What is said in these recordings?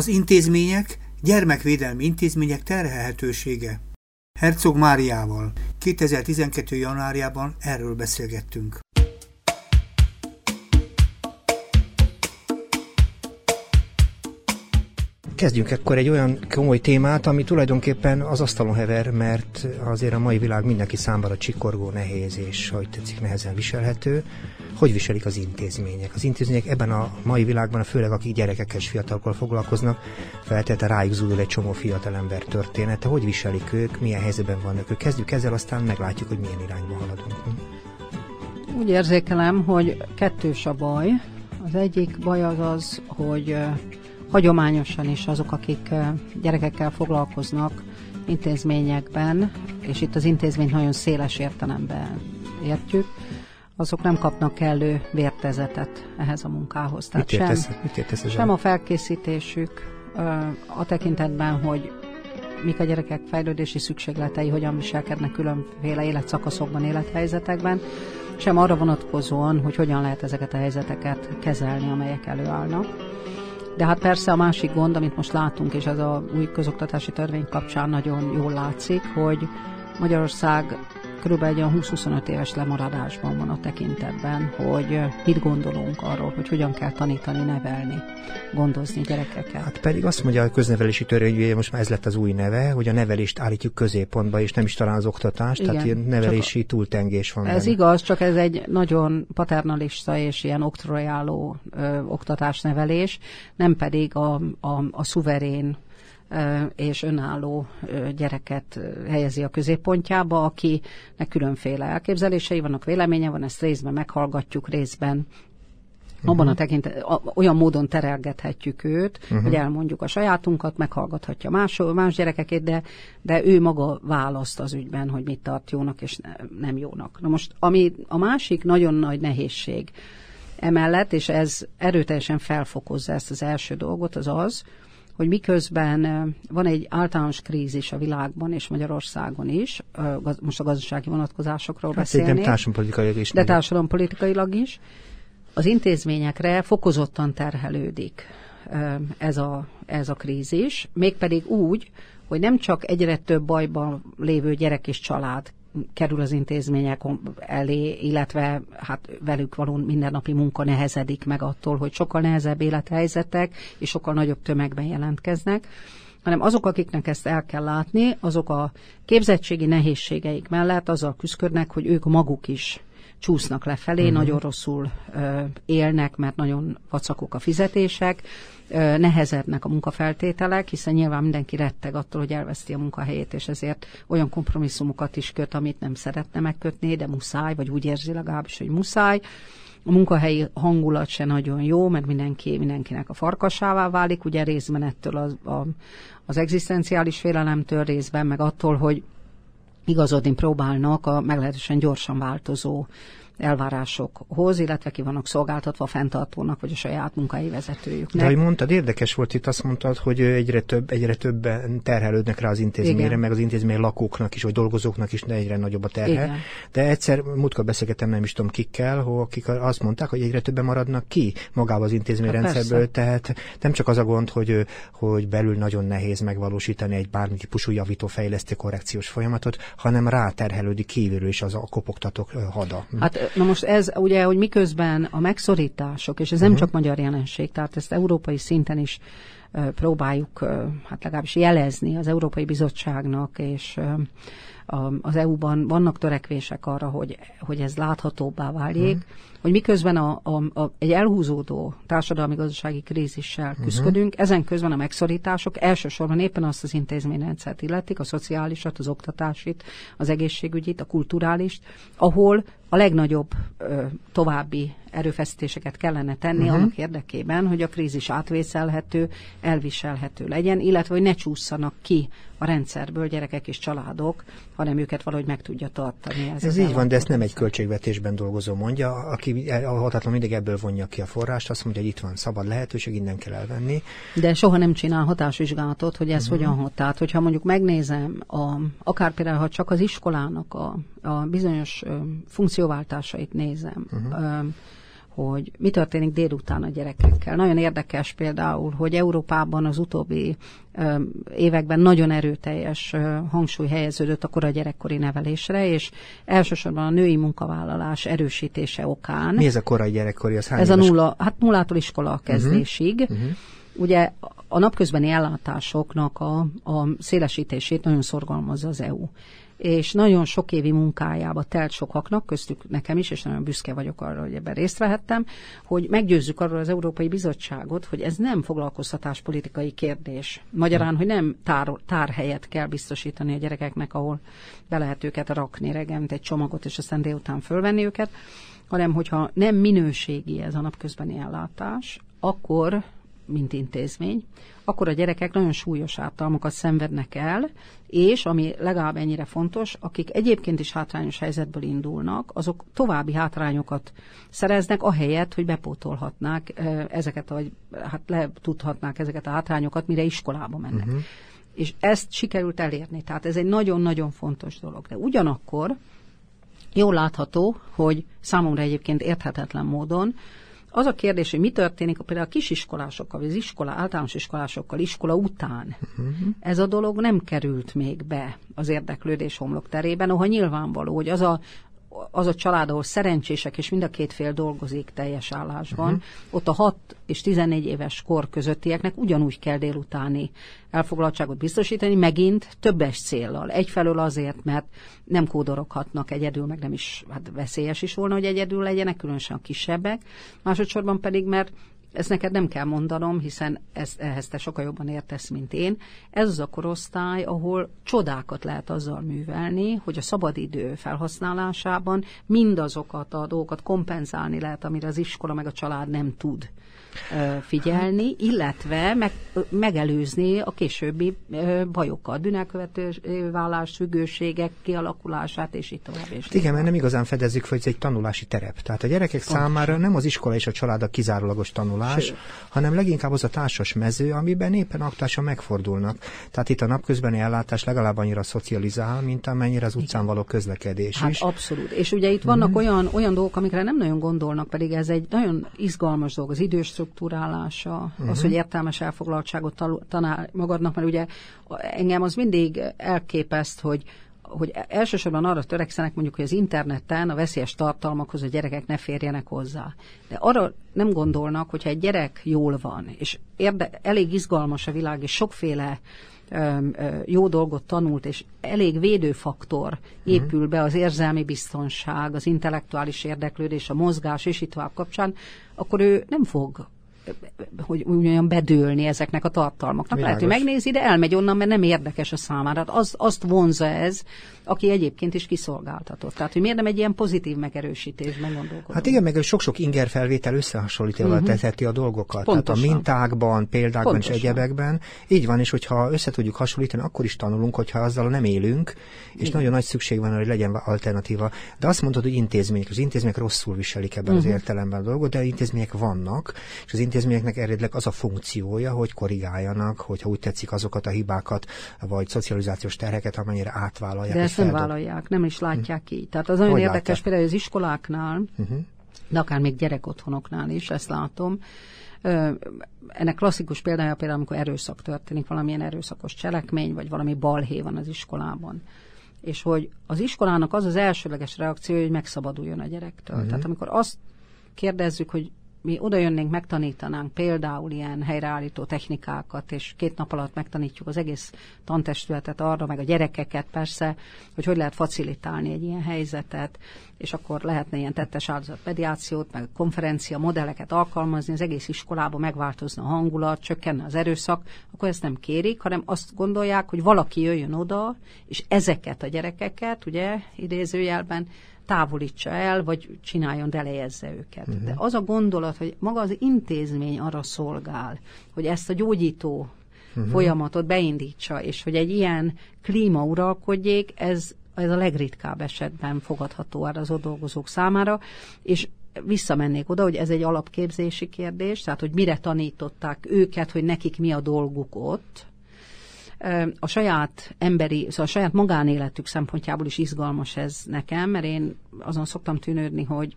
Az intézmények, gyermekvédelmi intézmények terhelhetősége. Herzog Máriával 2012. januárjában erről beszélgettünk. Kezdjünk ekkor egy olyan komoly témát, ami tulajdonképpen az asztalon hever, mert azért a mai világ mindenki számára csikorgó, nehéz és, hogy tetszik, nehezen viselhető. Hogy viselik az intézmények? Az intézmények ebben a mai világban, főleg akik gyerekekkel és fiatalokkal foglalkoznak, feltétlenül rájuk zúdul egy csomó fiatalember története. Hogy viselik ők, milyen helyzetben vannak ők? Kezdjük ezzel, aztán meglátjuk, hogy milyen irányba haladunk. Úgy érzékelem, hogy kettős a baj. Az egyik baj az az, hogy hagyományosan is azok, akik gyerekekkel foglalkoznak intézményekben, és itt az intézményt nagyon széles értelemben értjük, azok nem kapnak kellő vértezetet ehhez a munkához. Tehát mit értesz, sem, mit értesz sem a felkészítésük a tekintetben, hogy mik a gyerekek fejlődési szükségletei, hogyan viselkednek különféle életszakaszokban, élethelyzetekben, sem arra vonatkozóan, hogy hogyan lehet ezeket a helyzeteket kezelni, amelyek előállnak. De hát persze a másik gond, amit most látunk, és ez a új közoktatási törvény kapcsán nagyon jól látszik, hogy Magyarország körülbelül egy 20-25 éves lemaradásban van a tekintetben, hogy mit gondolunk arról, hogy hogyan kell tanítani, nevelni, gondozni gyerekeket. Hát pedig azt mondja a köznevelési törvény, most már ez lett az új neve, hogy a nevelést állítjuk középpontba, és nem is talán az oktatást, Igen, tehát ilyen nevelési túltengés van. Ez benne. igaz, csak ez egy nagyon paternalista és ilyen oktrojáló ö, oktatásnevelés, nem pedig a, a, a szuverén és önálló gyereket helyezi a középpontjába, akinek különféle elképzelései vannak, véleménye van, ezt részben meghallgatjuk, részben abban uh-huh. a tekintet, olyan módon terelgethetjük őt, uh-huh. hogy elmondjuk a sajátunkat, meghallgathatja más, más gyerekekét, de, de ő maga választ az ügyben, hogy mit tart jónak és nem jónak. Na most, ami a másik nagyon nagy nehézség emellett, és ez erőteljesen felfokozza ezt az első dolgot, az az, hogy miközben van egy általános krízis a világban és Magyarországon is, most a gazdasági vonatkozásokról hát beszélnék. társadalompolitikailag is. De társadalompolitikailag is. Az intézményekre fokozottan terhelődik ez a, ez a krízis, mégpedig úgy, hogy nem csak egyre több bajban lévő gyerek és család kerül az intézmények elé, illetve hát velük való mindennapi munka nehezedik meg attól, hogy sokkal nehezebb élethelyzetek és sokkal nagyobb tömegben jelentkeznek, hanem azok, akiknek ezt el kell látni, azok a képzettségi nehézségeik mellett azzal küzdködnek, hogy ők maguk is csúsznak lefelé, uh-huh. nagyon rosszul ö, élnek, mert nagyon vacakok a fizetések, ö, nehezednek a munkafeltételek, hiszen nyilván mindenki retteg attól, hogy elveszti a munkahelyét, és ezért olyan kompromisszumokat is köt, amit nem szeretne megkötni, de muszáj, vagy úgy érzi legalábbis, hogy muszáj. A munkahelyi hangulat se nagyon jó, mert mindenki, mindenkinek a farkasává válik, ugye részben ettől az, a, az egzisztenciális félelemtől, részben meg attól, hogy igazodni próbálnak a meglehetősen gyorsan változó elvárásokhoz, illetve ki vannak szolgáltatva a fenntartónak, vagy a saját munkai vezetőjüknek. De ahogy mondtad, érdekes volt itt, azt mondtad, hogy egyre több, egyre többen terhelődnek rá az intézményre, Igen. meg az intézmény lakóknak is, vagy dolgozóknak is egyre nagyobb a terhe. Igen. De egyszer múltkor beszélgettem, nem is tudom kikkel, akik azt mondták, hogy egyre többen maradnak ki magába az intézményrendszerből, hát tehát nem csak az a gond, hogy, hogy belül nagyon nehéz megvalósítani egy bármi típusú javító fejlesztő korrekciós folyamatot, hanem ráterhelődik kívülről is az a kopogtatók hada. Hát Na most ez ugye, hogy miközben a megszorítások, és ez uh-huh. nem mhm. csak magyar jelenség, tehát ezt európai szinten is próbáljuk, hát legalábbis jelezni az Európai Bizottságnak, és az EU-ban vannak törekvések arra, hogy, hogy ez láthatóbbá váljék, uh-huh. hogy miközben a, a, a, egy elhúzódó társadalmi-gazdasági krízissel uh-huh. küzdködünk, ezen közben a megszorítások elsősorban éppen azt az intézményrendszert illetik, a szociálisat, az oktatásit, az egészségügyit, a kulturális, ahol a legnagyobb ö, további erőfeszítéseket kellene tenni uh-huh. annak érdekében, hogy a krízis átvészelhető, elviselhető legyen, illetve hogy ne csúszanak ki a rendszerből gyerekek és családok, hanem őket valahogy meg tudja tartani. Ez, ez így van, de ezt nem egy költségvetésben dolgozó mondja, aki a hatatlan mindig ebből vonja ki a forrást, azt mondja, hogy itt van szabad lehetőség, innen kell elvenni. De soha nem csinál hatásvizsgálatot, hogy ez uh-huh. hogyan hat. Tehát, hogyha mondjuk megnézem, a, akár például, ha csak az iskolának a, a bizonyos ö, funkcióváltásait nézem, uh-huh. ö, hogy mi történik délután a gyerekekkel. Nagyon érdekes például, hogy Európában az utóbbi években nagyon erőteljes hangsúly helyeződött a kora gyerekkori nevelésre, és elsősorban a női munkavállalás erősítése okán. Mi ez a korai gyerekkori? Az ez a nulla, hát nullától iskola kezdésig. Uh-huh. Uh-huh. Ugye a napközbeni ellátásoknak a, a szélesítését nagyon szorgalmazza az EU és nagyon sok évi munkájába telt sokaknak, köztük nekem is, és nagyon büszke vagyok arra, hogy ebben részt vehettem, hogy meggyőzzük arról az Európai Bizottságot, hogy ez nem foglalkoztatáspolitikai kérdés. Magyarán, hogy nem tár, tárhelyet kell biztosítani a gyerekeknek, ahol be lehet őket rakni reggelent egy csomagot, és aztán délután fölvenni őket, hanem hogyha nem minőségi ez a napközbeni ellátás, akkor mint intézmény, akkor a gyerekek nagyon súlyos ártalmakat szenvednek el, és ami legalább ennyire fontos, akik egyébként is hátrányos helyzetből indulnak, azok további hátrányokat szereznek, ahelyett, hogy bepótolhatnák ezeket, vagy hát le tudhatnák ezeket a hátrányokat, mire iskolába mennek. Uh-huh. És ezt sikerült elérni. Tehát ez egy nagyon-nagyon fontos dolog. De ugyanakkor jól látható, hogy számomra egyébként érthetetlen módon az a kérdés, hogy mi történik például a kisiskolásokkal, vagy az iskola, általános iskolásokkal, iskola után. Uh-huh. Ez a dolog nem került még be az érdeklődés homlok terében, ahol nyilvánvaló, hogy az a, az a család, ahol szerencsések, és mind a két fél dolgozik teljes állásban, uh-huh. ott a 6 és 14 éves kor közöttieknek ugyanúgy kell délutáni elfoglaltságot biztosítani, megint többes céllal. Egyfelől azért, mert nem kódoroghatnak egyedül, meg nem is, hát veszélyes is volna, hogy egyedül legyenek, különösen a kisebbek. Másodszorban pedig, mert ezt neked nem kell mondanom, hiszen ezt, ehhez te sokkal jobban értesz, mint én. Ez az a korosztály, ahol csodákat lehet azzal művelni, hogy a szabadidő felhasználásában mindazokat a dolgokat kompenzálni lehet, amire az iskola meg a család nem tud figyelni, illetve meg, megelőzni a későbbi bajokat, bűnelkövető vállás, függőségek kialakulását, és így tovább. És hát igen, mert nem igazán fedezzük hogy ez egy tanulási terep. Tehát a gyerekek Pontosan. számára nem az iskola és a család a kizárólagos tanulás, Sőt. hanem leginkább az a társas mező, amiben éppen aktásan megfordulnak. Tehát itt a napközbeni ellátás legalább annyira szocializál, mint amennyire az utcán való közlekedés hát is. abszolút. És ugye itt vannak mm. olyan, olyan dolgok, amikre nem nagyon gondolnak, pedig ez egy nagyon izgalmas dolog, az idős struktúrálása, uh-huh. az, mhm. hogy értelmes elfoglaltságot tanál magadnak, mert ugye engem az mindig elképeszt, hogy hogy elsősorban arra törekszenek mondjuk, hogy az interneten a veszélyes tartalmakhoz a gyerekek ne férjenek hozzá. De arra nem gondolnak, hogyha egy gyerek jól van, és érde, elég izgalmas a világ, és sokféle jó dolgot tanult, és elég védőfaktor épül be az érzelmi biztonság, az intellektuális érdeklődés, a mozgás és itt tovább kapcsán, akkor ő nem fog hogy úgy bedőlni ezeknek a tartalmaknak. Világos. Lehet, hogy megnézi, de elmegy onnan, mert nem érdekes a számára. Hát az, azt vonza ez, aki egyébként is kiszolgáltatott. Tehát, hogy miért nem egy ilyen pozitív megerősítésben gondolkodunk? Hát igen, meg sok-sok inger felvétel összehasonlítva uh-huh. teheti a dolgokat. Pontosan. Tehát a mintákban, példákban Pontosan. és egyebekben. Így van, és hogyha össze tudjuk hasonlítani, akkor is tanulunk, hogyha azzal nem élünk, és igen. nagyon nagy szükség van, hogy legyen alternatíva. De azt mondod, hogy intézmények. Az intézmények rosszul viselik ebben uh-huh. az értelemben a dolgot, de intézmények vannak, és az intézményeknek eredetileg az a funkciója, hogy korrigáljanak, hogyha úgy tetszik azokat a hibákat, vagy szocializációs terheket, amennyire átvállalják. De ezt nem vállalják, nem is látják uh-huh. így. Tehát az nagyon hogy érdekes látják? például az iskoláknál, uh-huh. de akár még gyerekotthonoknál is, ezt látom, ennek klasszikus példája például, amikor erőszak történik, valamilyen erőszakos cselekmény, vagy valami balhé van az iskolában. És hogy az iskolának az az elsőleges reakció, hogy megszabaduljon a gyerektől. Uh-huh. Tehát amikor azt kérdezzük, hogy mi oda jönnénk, megtanítanánk például ilyen helyreállító technikákat, és két nap alatt megtanítjuk az egész tantestületet arra, meg a gyerekeket persze, hogy hogy lehet facilitálni egy ilyen helyzetet, és akkor lehetne ilyen tettes áldozat mediációt, meg konferencia modelleket alkalmazni, az egész iskolában megváltozna a hangulat, csökkenne az erőszak, akkor ezt nem kérik, hanem azt gondolják, hogy valaki jöjjön oda, és ezeket a gyerekeket, ugye, idézőjelben, távolítsa el, vagy csináljon, delejezze őket. Uh-huh. De az a gondolat, hogy maga az intézmény arra szolgál, hogy ezt a gyógyító uh-huh. folyamatot beindítsa, és hogy egy ilyen klíma uralkodjék, ez, ez a legritkább esetben fogadható arra az ott dolgozók számára, és visszamennék oda, hogy ez egy alapképzési kérdés, tehát hogy mire tanították őket, hogy nekik mi a dolguk ott, a saját emberi, szóval a saját magánéletük szempontjából is izgalmas ez nekem, mert én azon szoktam tűnődni, hogy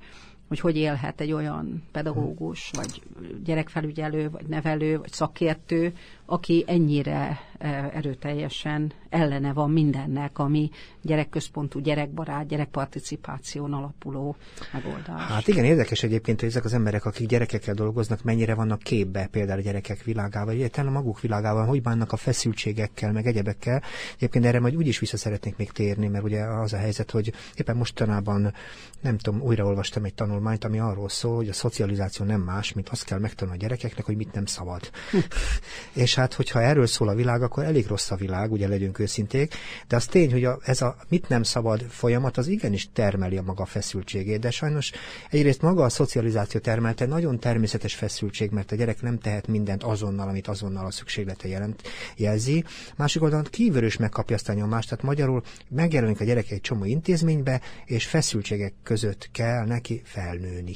hogy hogy élhet egy olyan pedagógus, vagy gyerekfelügyelő, vagy nevelő, vagy szakértő, aki ennyire e, erőteljesen ellene van mindennek, ami gyerekközpontú, gyerekbarát, gyerekparticipáción alapuló megoldás. Hát igen, érdekes egyébként, hogy ezek az emberek, akik gyerekekkel dolgoznak, mennyire vannak képbe például a gyerekek világában, vagy a maguk világában, hogy bánnak a feszültségekkel, meg egyebekkel. Egyébként erre majd úgyis vissza szeretnék még térni, mert ugye az a helyzet, hogy éppen mostanában, nem tudom, újraolvastam egy tanulmányt, ami arról szól, hogy a szocializáció nem más, mint azt kell megtanulni a gyerekeknek, hogy mit nem szabad. És hát, hogyha erről szól a világ, akkor elég rossz a világ, ugye legyünk őszinték, de az tény, hogy a, ez a mit nem szabad folyamat, az igenis termeli a maga feszültségét, de sajnos egyrészt maga a szocializáció termelte nagyon természetes feszültség, mert a gyerek nem tehet mindent azonnal, amit azonnal a szükséglete jelent, jelzi. Másik oldalon kívülről is megkapja azt a nyomást, tehát magyarul megjelenik a gyerek egy csomó intézménybe, és feszültségek között kell neki felnőni.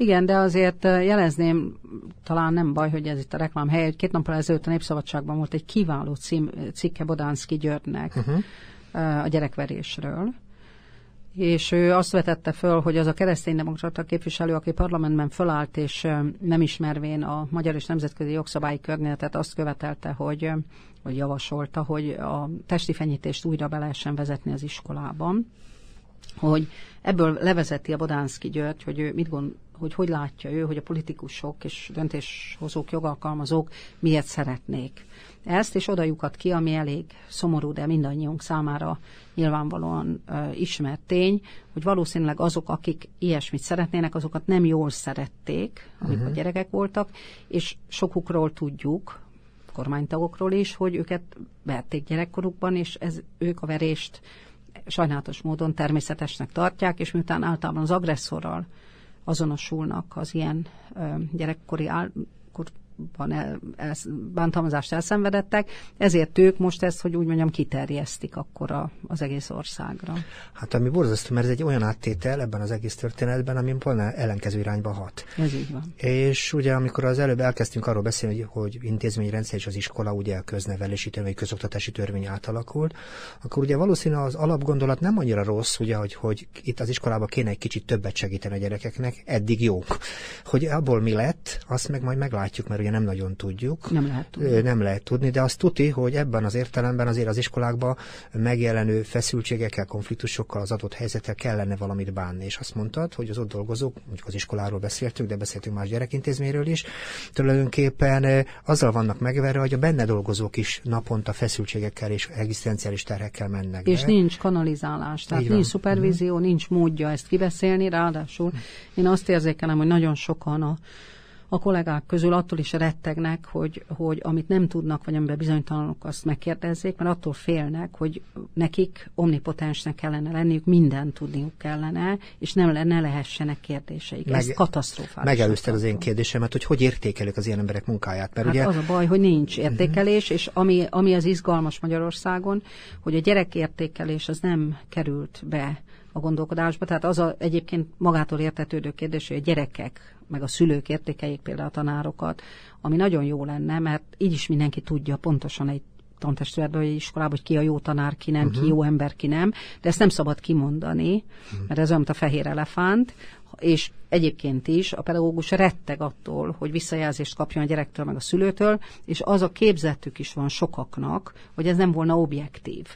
Igen, de azért jelezném, talán nem baj, hogy ez itt a reklám hely, hogy két nappal ezelőtt a Népszabadságban volt egy kiváló cím, cikke Bodánszki Györgynek uh-huh. a gyerekverésről, és ő azt vetette föl, hogy az a kereszténydemokrata képviselő, aki parlamentben fölállt, és nem ismervén a magyar és nemzetközi jogszabályi környezetet, azt követelte, hogy, hogy javasolta, hogy a testi fenyítést újra be lehessen vezetni az iskolában, hogy ebből levezeti a Bodánszki György, hogy ő mit gond, hogy hogy látja ő, hogy a politikusok és döntéshozók, jogalkalmazók miért szeretnék ezt, és oda lyukat ki, ami elég szomorú, de mindannyiunk számára nyilvánvalóan uh, ismert tény, hogy valószínűleg azok, akik ilyesmit szeretnének, azokat nem jól szerették, amikor uh-huh. gyerekek voltak, és sokukról tudjuk, kormánytagokról is, hogy őket verték gyerekkorukban, és ez, ők a verést sajnálatos módon természetesnek tartják, és miután általában az agresszorral azonosulnak az ilyen gyerekkori áll, van el, el, bántalmazást elszenvedettek, ezért ők most ezt, hogy úgy mondjam, kiterjesztik akkor a, az egész országra. Hát ami borzasztó, mert ez egy olyan áttétel ebben az egész történetben, ami pont ellenkező irányba hat. Ez így van. És ugye amikor az előbb elkezdtünk arról beszélni, hogy, hogy intézményrendszer és az iskola ugye a köznevelési törvény, közoktatási törvény átalakult, akkor ugye valószínűleg az alapgondolat nem annyira rossz, ugye, hogy, hogy itt az iskolába kéne egy kicsit többet segíteni a gyerekeknek, eddig jó. Hogy abból mi lett, azt meg majd meglátjuk, mert ugye nem nagyon tudjuk. Nem lehet tudni. Nem lehet tudni, de azt tuti, hogy ebben az értelemben azért az iskolákban megjelenő feszültségekkel, konfliktusokkal, az adott helyzettel kellene valamit bánni. És azt mondtad, hogy az ott dolgozók, mondjuk az iskoláról beszéltünk, de beszéltünk más gyerekintézményről is, tulajdonképpen azzal vannak megverve, hogy a benne dolgozók is naponta feszültségekkel és egzisztenciális terhekkel mennek. És be. nincs kanalizálás, tehát Így nincs van. szupervízió, uh-huh. nincs módja ezt kibeszélni, ráadásul én azt érzékelem, hogy nagyon sokan a a kollégák közül attól is rettegnek, hogy, hogy amit nem tudnak, vagy amiben bizonytalanok, azt megkérdezzék, mert attól félnek, hogy nekik omnipotensnek kellene lenniük, mindent tudniuk kellene, és nem lenne lehessenek kérdéseik. Meg, Ez katasztrofális. Megelőzted az én kérdésemet, hogy hogy értékelik az ilyen emberek munkáját. Mert hát ugye... az a baj, hogy nincs értékelés, uh-huh. és ami, ami az izgalmas Magyarországon, hogy a gyerekértékelés az nem került be a gondolkodásba. Tehát az a, egyébként magától értetődő kérdés, hogy a gyerekek, meg a szülők értékeljék például a tanárokat, ami nagyon jó lenne, mert így is mindenki tudja pontosan egy tantestületben, vagy iskolában, hogy ki a jó tanár, ki nem, uh-huh. ki jó ember, ki nem, de ezt nem szabad kimondani, uh-huh. mert ez olyan, mint a fehér elefánt, és egyébként is a pedagógus retteg attól, hogy visszajelzést kapjon a gyerektől, meg a szülőtől, és az a képzetük is van sokaknak, hogy ez nem volna objektív.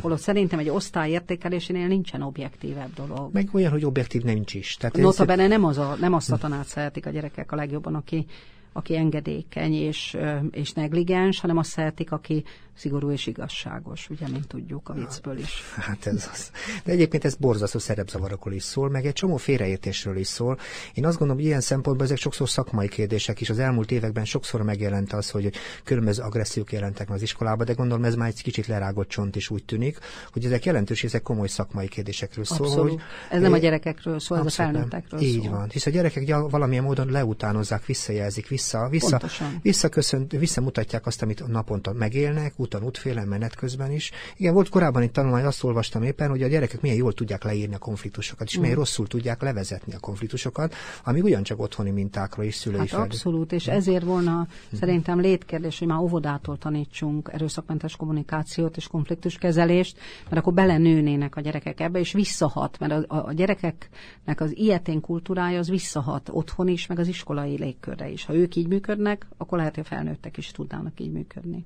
Holott szerintem egy osztály értékelésénél nincsen objektívebb dolog. Meg olyan, hogy objektív nincs is. Tehát Notabene nem, az a, nem azt a tanárt szeretik a gyerekek a legjobban, aki, aki engedékeny és, és negligens, hanem azt szeretik, aki szigorú és igazságos, ugye, mint tudjuk a viccből is. Hát ez az. De egyébként ez borzasztó szerepzavarokról is szól, meg egy csomó félreértésről is szól. Én azt gondolom, hogy ilyen szempontból ezek sokszor szakmai kérdések is. Az elmúlt években sokszor megjelent az, hogy különböző agressziók jelentek meg az iskolába, de gondolom ez már egy kicsit lerágott csont is úgy tűnik, hogy ezek jelentős, ezek komoly szakmai kérdésekről szól. Abszolút. Hogy, ez nem a gyerekekről szól, ez a felnőttekről Így szól. van. Hisz a gyerekek valamilyen módon leutánozzák, visszajelzik, vissza, vissza, visszaköszönt, visszamutatják azt, amit naponta megélnek, úton, útfélen, menet közben is. Igen, volt korábban egy tanulmány, azt olvastam éppen, hogy a gyerekek milyen jól tudják leírni a konfliktusokat, és milyen mm. rosszul tudják levezetni a konfliktusokat, ami ugyancsak otthoni mintákra is szülői hát abszolút, és ezért volna mm. szerintem létkérdés, hogy már óvodától tanítsunk erőszakmentes kommunikációt és konfliktuskezelést, mert akkor belenőnének a gyerekek ebbe, és visszahat, mert a, a gyerekeknek az ilyetén kultúrája az visszahat otthon is, meg az iskolai légkörre is. Ha ők így működnek, akkor lehet, hogy a felnőttek is tudnának így működni.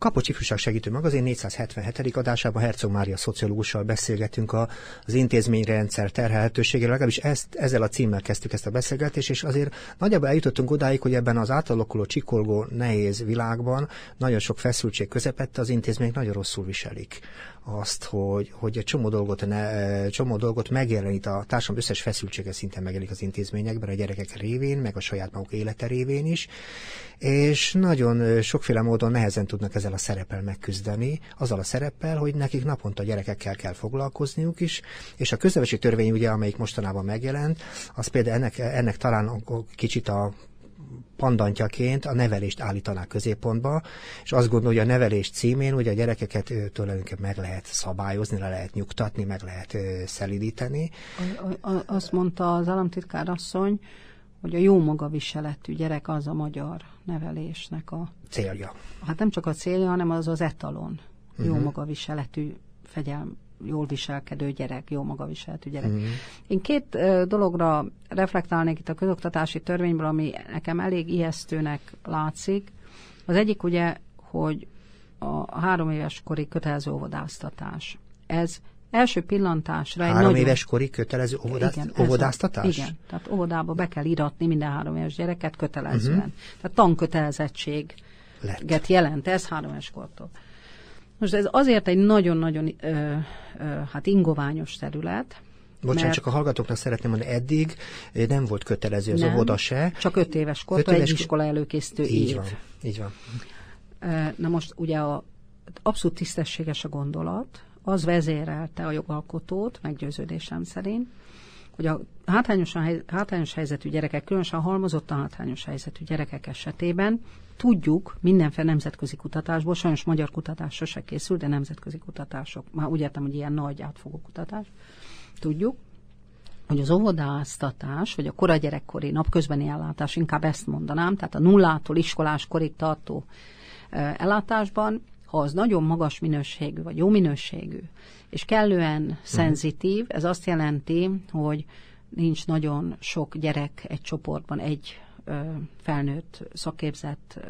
Kapocs Ifjúság Segítő Magazin 477. adásában Herzog Mária szociológussal beszélgetünk az intézményrendszer terhelhetőségéről, legalábbis ezt, ezzel a címmel kezdtük ezt a beszélgetést, és azért nagyjából eljutottunk odáig, hogy ebben az átalakuló, csikolgó, nehéz világban nagyon sok feszültség közepette az intézmények nagyon rosszul viselik azt, hogy, hogy egy csomó dolgot, ne, csomó dolgot megjelenít a társadalom összes feszültsége szinten megjelenik az intézményekben, a gyerekek révén, meg a saját maguk élete révén is, és nagyon sokféle módon nehezen tudnak ezzel a szereppel megküzdeni, azzal a szereppel, hogy nekik naponta gyerekekkel kell foglalkozniuk is, és a köznevelési törvény, ugye, amelyik mostanában megjelent, az például ennek, ennek talán kicsit a pandantjaként a nevelést állítaná középpontba, és azt gondolja, hogy a nevelés címén ugye a gyerekeket tulajdonképpen meg lehet szabályozni, le lehet nyugtatni, meg lehet szelidíteni. Azt mondta az államtitkár asszony, hogy a jó magaviseletű gyerek az a magyar nevelésnek a célja. Hát nem csak a célja, hanem az az etalon. Uh-huh. Jó mhm. magaviseletű fegyelm, jól viselkedő gyerek, jó magaviseletű gyerek. Uh-huh. Én két dologra reflektálnék itt a közoktatási törvényből, ami nekem elég ijesztőnek látszik. Az egyik ugye, hogy a három éves kori kötelező óvodáztatás. Ez első pillantásra egy Három nagyon... éves kori kötelező óvodászt, igen, óvodáztatás? igen, tehát óvodába be kell iratni minden három éves gyereket kötelezően. Uh-huh. Tehát tankötelezettség jelent ez három éves kortól. Most ez azért egy nagyon-nagyon ö, ö, hát ingoványos terület, Bocsánat, mert... csak a hallgatóknak szeretném mondani, eddig nem volt kötelező az nem, óvoda se. Csak öt éves kortól éves... egy iskola előkészítő így év. Van, így van. Na most ugye a, abszolút tisztességes a gondolat, az vezérelte a jogalkotót, meggyőződésem szerint, hogy a hátrányosan, hátrányos helyzetű gyerekek, különösen halmozottan hátrányos helyzetű gyerekek esetében tudjuk mindenféle nemzetközi kutatásból, sajnos magyar kutatás sose készül, de nemzetközi kutatások, már úgy értem, hogy ilyen nagy átfogó kutatás, tudjuk, hogy az óvodáztatás, vagy a kora gyerekkori napközbeni ellátás, inkább ezt mondanám, tehát a nullától iskolás korig tartó ellátásban ha az nagyon magas minőségű, vagy jó minőségű, és kellően uh-huh. szenzitív, ez azt jelenti, hogy nincs nagyon sok gyerek egy csoportban, egy felnőtt, szakképzett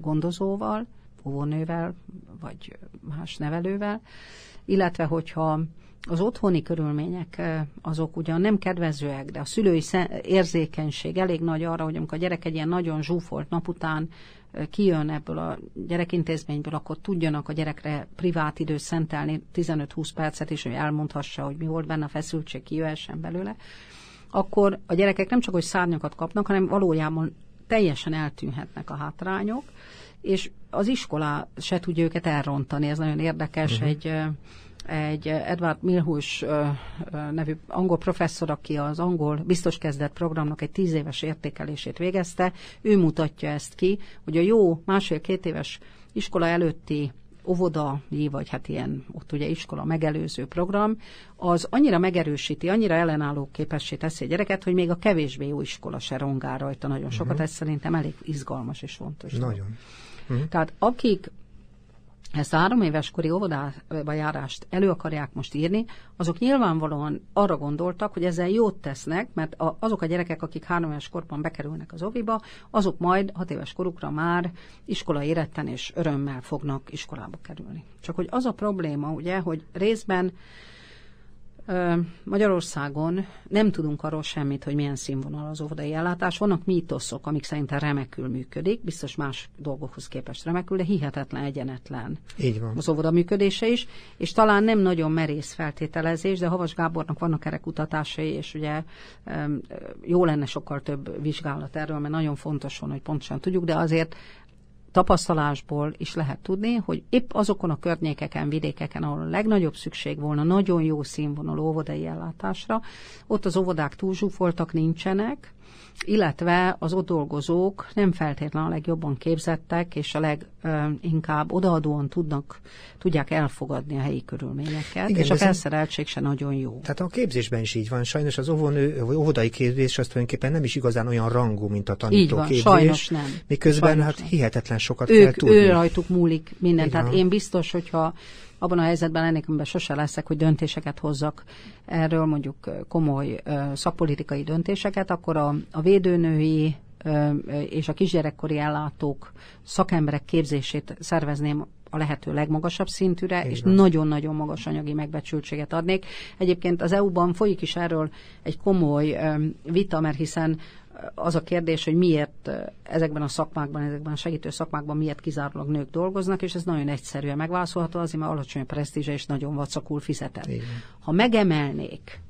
gondozóval, óvónővel, vagy más nevelővel, illetve hogyha az otthoni körülmények azok ugyan nem kedvezőek, de a szülői érzékenység elég nagy arra, hogy amikor a gyerek egy ilyen nagyon zsúfolt nap után kijön ebből a gyerekintézményből, akkor tudjanak a gyerekre privát időt szentelni, 15-20 percet is, hogy elmondhassa, hogy mi volt benne a feszültség, kijöhessen belőle, akkor a gyerekek nem csak, hogy szárnyakat kapnak, hanem valójában teljesen eltűnhetnek a hátrányok, és az iskola se tudja őket elrontani. Ez nagyon érdekes. Uh-huh. Egy egy Edward Milhus nevű angol professzor, aki az angol biztos kezdett programnak egy tíz éves értékelését végezte, ő mutatja ezt ki, hogy a jó másfél-két éves iskola előtti óvodai, vagy hát ilyen, ott ugye iskola megelőző program, az annyira megerősíti, annyira ellenálló képessé teszi a gyereket, hogy még a kevésbé jó iskola se rongál rajta nagyon sokat. Uh-huh. Ez szerintem elég izgalmas és fontos. Nagyon. Uh-huh. Tehát akik ezt a három éves kori óvodába járást elő akarják most írni, azok nyilvánvalóan arra gondoltak, hogy ezzel jót tesznek, mert azok a gyerekek, akik három éves korban bekerülnek az oviba, azok majd hat éves korukra már iskola éretten és örömmel fognak iskolába kerülni. Csak hogy az a probléma, ugye, hogy részben Magyarországon nem tudunk arról semmit, hogy milyen színvonal az óvodai ellátás. Vannak mítoszok, amik szerintem remekül működik, biztos más dolgokhoz képest remekül, de hihetetlen egyenetlen Így van. az óvoda működése is, és talán nem nagyon merész feltételezés, de Havas Gábornak vannak erre kutatásai, és ugye jó lenne sokkal több vizsgálat erről, mert nagyon fontos van, hogy pontosan tudjuk, de azért tapasztalásból is lehet tudni, hogy épp azokon a környékeken, vidékeken, ahol a legnagyobb szükség volna nagyon jó színvonalú óvodai ellátásra, ott az óvodák túlzsúfoltak nincsenek, illetve az ott dolgozók nem feltétlenül a legjobban képzettek, és a leginkább odaadóan tudnak, tudják elfogadni a helyi körülményeket, Igen, és a felszereltség se nagyon jó. Tehát a képzésben is így van. Sajnos az óvonő, vagy óvodai képzés az tulajdonképpen nem is igazán olyan rangú, mint a tanító így van, képzés. Sajnos nem. Miközben sajnos hát nem. hihetetlen sokat ők, kell tudni. Ő rajtuk múlik minden. Így Tehát én biztos, hogyha abban a helyzetben lennék, amiben sose leszek, hogy döntéseket hozzak erről, mondjuk komoly szakpolitikai döntéseket, akkor a, a védőnői és a kisgyerekkori ellátók szakemberek képzését szervezném a lehető legmagasabb szintűre, Igen. és nagyon-nagyon magas anyagi megbecsültséget adnék. Egyébként az EU-ban folyik is erről egy komoly vita, mert hiszen az a kérdés, hogy miért ezekben a szakmákban, ezekben a segítő szakmákban miért kizárólag nők dolgoznak, és ez nagyon egyszerűen megválaszolható, azért mert alacsony a presztízse és nagyon vacakul fizetett. Igen. Ha megemelnék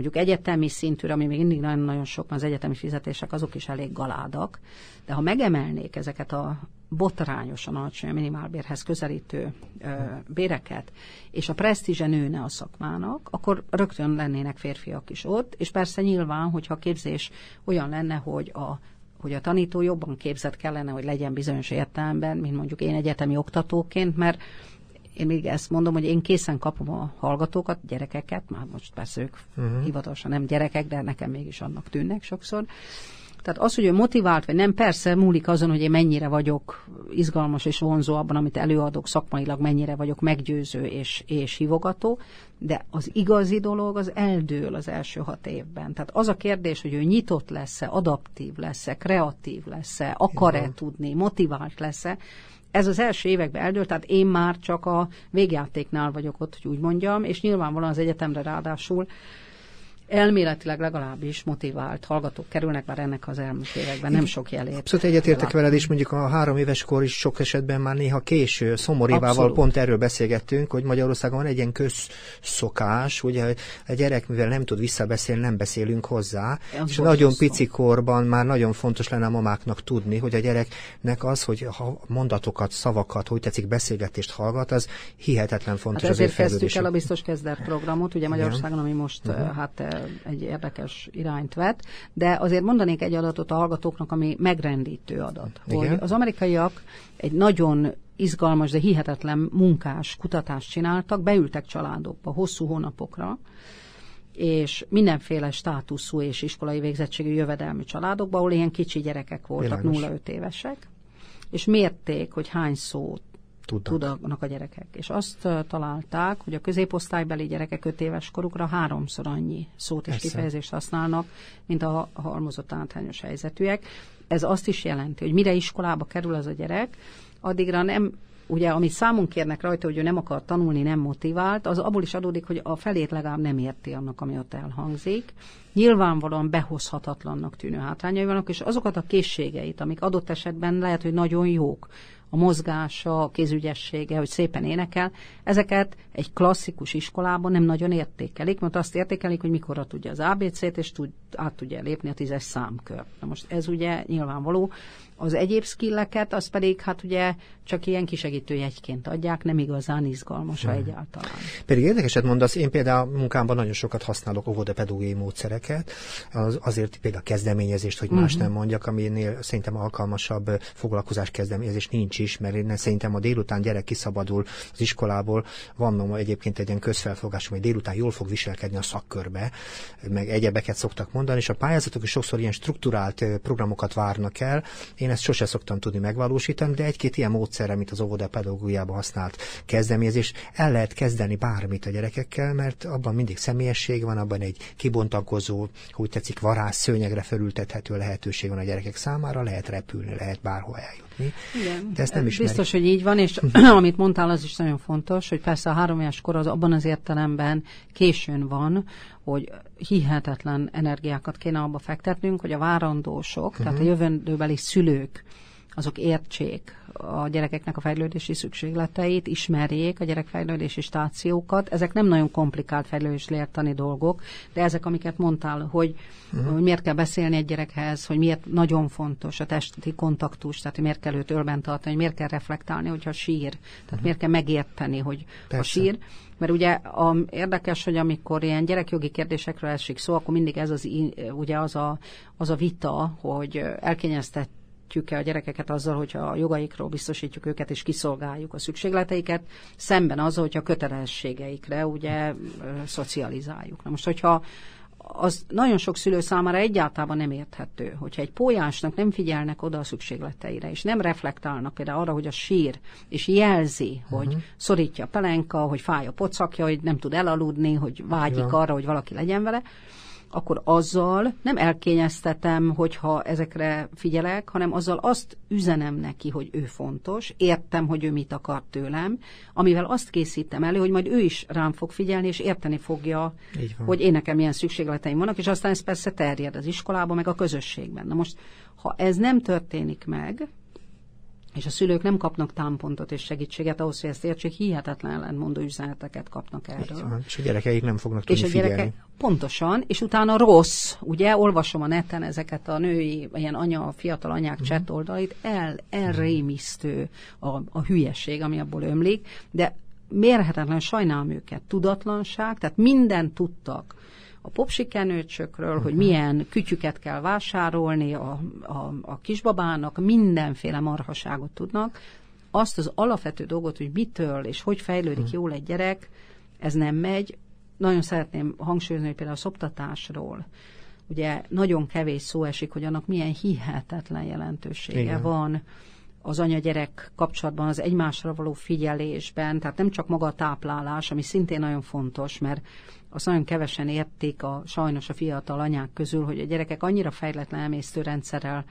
mondjuk egyetemi szintűre, ami még mindig nagyon-nagyon sok, az egyetemi fizetések azok is elég galádak, de ha megemelnék ezeket a botrányosan alacsony a minimálbérhez közelítő ö, béreket, és a presztízse nőne a szakmának, akkor rögtön lennének férfiak is ott, és persze nyilván, hogyha a képzés olyan lenne, hogy a hogy a tanító jobban képzett kellene, hogy legyen bizonyos értelemben, mint mondjuk én egyetemi oktatóként, mert én még ezt mondom, hogy én készen kapom a hallgatókat, gyerekeket, már most persze ők uh-huh. hivatalosan nem gyerekek, de nekem mégis annak tűnnek sokszor. Tehát az, hogy ő motivált, vagy nem, persze múlik azon, hogy én mennyire vagyok izgalmas és vonzó abban, amit előadok szakmailag, mennyire vagyok meggyőző és, és hívogató, de az igazi dolog az eldől az első hat évben. Tehát az a kérdés, hogy ő nyitott lesz-e, adaptív lesz-e, kreatív lesz-e, akar-e tudni, motivált lesz-e, ez az első években eldőlt, tehát én már csak a végjátéknál vagyok ott, hogy úgy mondjam, és nyilvánvalóan az egyetemre ráadásul elméletileg legalábbis motivált hallgatók kerülnek, már ennek az elmúlt években nem sok jelét. Abszolút egyetértek veled is, mondjuk a három éves kor is sok esetben már néha késő. Szomorívával Abszolút. pont erről beszélgettünk, hogy Magyarországon van egy ilyen közszokás, ugye a gyerek, mivel nem tud visszabeszélni, nem beszélünk hozzá, Az és nagyon pici korban már nagyon fontos lenne a mamáknak tudni, hogy a gyereknek az, hogy ha mondatokat, szavakat, hogy tetszik, beszélgetést hallgat, az hihetetlen fontos Hát az ezért kezdtük el a biztos kezdet programot, ugye Magyarországon, ami most uh-huh. hát eh, egy érdekes irányt vett, de azért mondanék egy adatot a hallgatóknak, ami megrendítő adat. Igen. Hogy az amerikaiak egy nagyon izgalmas, de hihetetlen munkás kutatást csináltak, beültek családokba hosszú hónapokra, és mindenféle státuszú és iskolai végzettségű jövedelmi családokba, ahol ilyen kicsi gyerekek voltak, Világos. 0-5 évesek, és mérték, hogy hány szót Tudnak. tudnak a gyerekek. És azt találták, hogy a középosztálybeli gyerekek 5 éves korukra háromszor annyi szót és Persze. kifejezést használnak, mint a ha- halmozott hátrányos helyzetűek. Ez azt is jelenti, hogy mire iskolába kerül az a gyerek, addigra nem ugye, amit számunk kérnek rajta, hogy ő nem akar tanulni, nem motivált, az abból is adódik, hogy a felét legalább nem érti annak, ami ott elhangzik. Nyilvánvalóan behozhatatlannak tűnő hátrányai vannak, és azokat a készségeit, amik adott esetben lehet, hogy nagyon jók, a mozgása, a kézügyessége, hogy szépen énekel, ezeket egy klasszikus iskolában nem nagyon értékelik, mert azt értékelik, hogy mikorra tudja az ABC-t, és tud, át tudja lépni a tízes számkör. Na most ez ugye nyilvánvaló. Az egyéb skilleket, az pedig hát ugye csak ilyen kisegítő jegyként adják, nem igazán izgalmas hmm. egyáltalán. Pedig érdekeset mondasz, én például munkámban nagyon sokat használok óvodapedagógiai módszereket, az, azért például kezdeményezést, hogy más nem mondjak, aminél szerintem alkalmasabb foglalkozás kezdeményezés nincs is, mert én szerintem a délután gyerek kiszabadul az iskolából, van egyébként egy ilyen közfelfogásom, hogy délután jól fog viselkedni a szakkörbe, meg egyebeket szoktak mondani, és a pályázatok is sokszor ilyen strukturált eh, programokat várnak el. Én ezt sose szoktam tudni megvalósítani, de egy-két ilyen módszerre, mint az óvodapedagógiában használt kezdeményezés, el lehet kezdeni bármit a gyerekekkel, mert abban mindig személyesség van, abban egy kibontakozó, hogy tetszik, varázs szőnyegre felültethető lehetőség van a gyerekek számára, lehet repülni, lehet bárhol eljutni. Igen. De ezt nem ismerik. Biztos, hogy így van, és amit mondtál, az is nagyon fontos, hogy persze a három éves kor az abban az értelemben későn van, hogy hihetetlen energiákat kéne abba fektetnünk, hogy a várandósok, uh-huh. tehát a jövendőbeli szülők, azok értsék a gyerekeknek a fejlődési szükségleteit, ismerjék a gyerekfejlődési stációkat. Ezek nem nagyon komplikált fejlődés érteni dolgok, de ezek, amiket mondtál, hogy, uh-huh. hogy miért kell beszélni egy gyerekhez, hogy miért nagyon fontos a testi kontaktus, tehát hogy miért kell őt ölben tartani, hogy miért kell reflektálni, hogyha sír, tehát uh-huh. miért kell megérteni, hogy Persze. a sír. Mert ugye a, érdekes, hogy amikor ilyen gyerekjogi kérdésekről esik szó, akkor mindig ez az, ugye az a, az a vita, hogy elkényeztet segítjük-e a gyerekeket azzal, hogyha a jogaikról biztosítjuk őket és kiszolgáljuk a szükségleteiket, szemben azzal, hogyha a kötelességeikre ugye szocializáljuk. Na most, hogyha az nagyon sok szülő számára egyáltalán nem érthető, hogyha egy pólyásnak nem figyelnek oda a szükségleteire, és nem reflektálnak például arra, hogy a sír, és jelzi, uh-huh. hogy szorítja a pelenka, hogy fáj a pocakja, hogy nem tud elaludni, hogy vágyik ja. arra, hogy valaki legyen vele, akkor azzal nem elkényeztetem, hogyha ezekre figyelek, hanem azzal azt üzenem neki, hogy ő fontos, értem, hogy ő mit akar tőlem, amivel azt készítem elő, hogy majd ő is rám fog figyelni, és érteni fogja, hogy én nekem milyen szükségleteim vannak, és aztán ez persze terjed az iskolában, meg a közösségben. Na most, ha ez nem történik meg, és a szülők nem kapnak támpontot és segítséget ahhoz, hogy ezt értsék, hihetetlen ellentmondó üzeneteket kapnak erről. És a gyerekeik nem fognak tudni és a figyelni. Gyereke, pontosan, és utána rossz, ugye, olvasom a neten ezeket a női, ilyen anya, fiatal anyák mm. chat oldalait, el, elrémisztő a, a hülyeség, ami abból ömlik, de mérhetetlen sajnálom őket, tudatlanság, tehát mindent tudtak a popsikenőcsökről, uh-huh. hogy mhm. milyen kütyüket kell vásárolni a, a, a kisbabának, mindenféle marhaságot tudnak. Azt az alapvető dolgot, hogy mitől és hogy fejlődik uh-huh. jól egy gyerek, ez nem megy. Nagyon szeretném hangsúlyozni, hogy például a szoptatásról, ugye nagyon kevés szó esik, hogy annak milyen hihetetlen jelentősége Igen. van az anya-gyerek kapcsolatban, az egymásra való figyelésben, tehát nem csak maga a táplálás, ami szintén nagyon fontos, mert azt nagyon kevesen érték a, sajnos a fiatal anyák közül, hogy a gyerekek annyira fejletlen emésztőrendszerrel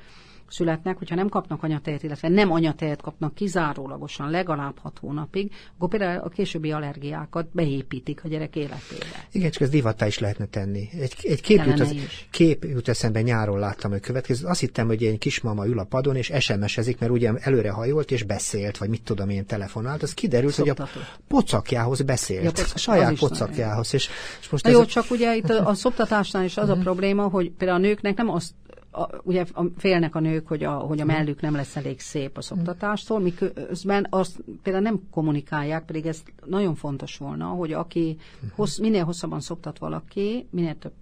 születnek, hogyha nem kapnak anyatejet, illetve nem anyatejet kapnak kizárólagosan legalább hat hónapig, akkor például a későbbi allergiákat beépítik a gyerek életébe. Igen, csak ez divattá is lehetne tenni. Egy, egy kép, jut, az, kép jut eszembe, nyáron láttam a következő. Azt hittem, hogy egy kismama ül a padon, és SMS-ezik, mert ugye előre hajolt, és beszélt, vagy mit tudom én, telefonált. Az kiderült, Szoptató. hogy a pocakjához beszélt. Ja, pocak, a saját pocakjához. És, és most Na jó, a... csak ugye itt a, a szoptatásnál is az a mhm. probléma, hogy például a nőknek nem azt a, ugye a, félnek a nők, hogy a, hogy a mellük nem lesz elég szép a szoptatástól, miközben azt például nem kommunikálják, pedig ez nagyon fontos volna, hogy aki hossz, minél hosszabban szoptat valaki, minél több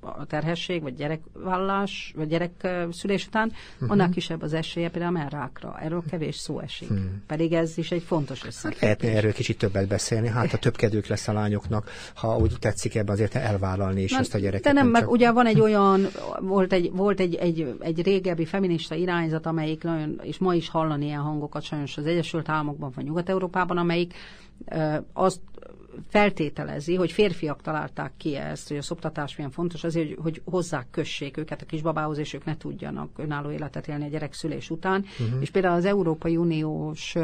a terhesség, vagy gyerekvállás, vagy gyerek szülés után, uh-huh. annál kisebb az esélye például a mellrákra. Erről kevés szó esik. Hmm. Pedig ez is egy fontos összefüggés. Lehetne erről kicsit többet beszélni. Hát a több kedvük lesz a lányoknak, ha úgy tetszik ebben azért elvállalni is Na, ezt a gyereket. De nem, nem meg csak... ugye van egy olyan, volt egy, volt egy, egy, egy régebbi feminista irányzat, amelyik nagyon, és ma is hallani ilyen hangokat sajnos az Egyesült Államokban, vagy Nyugat-Európában, amelyik azt feltételezi, hogy férfiak találták ki ezt, hogy a szoptatás milyen fontos, azért, hogy, hogy hozzák, kössék őket a kisbabához, és ők ne tudjanak önálló életet élni a gyerek szülés után. Uh-huh. És például az Európai Uniós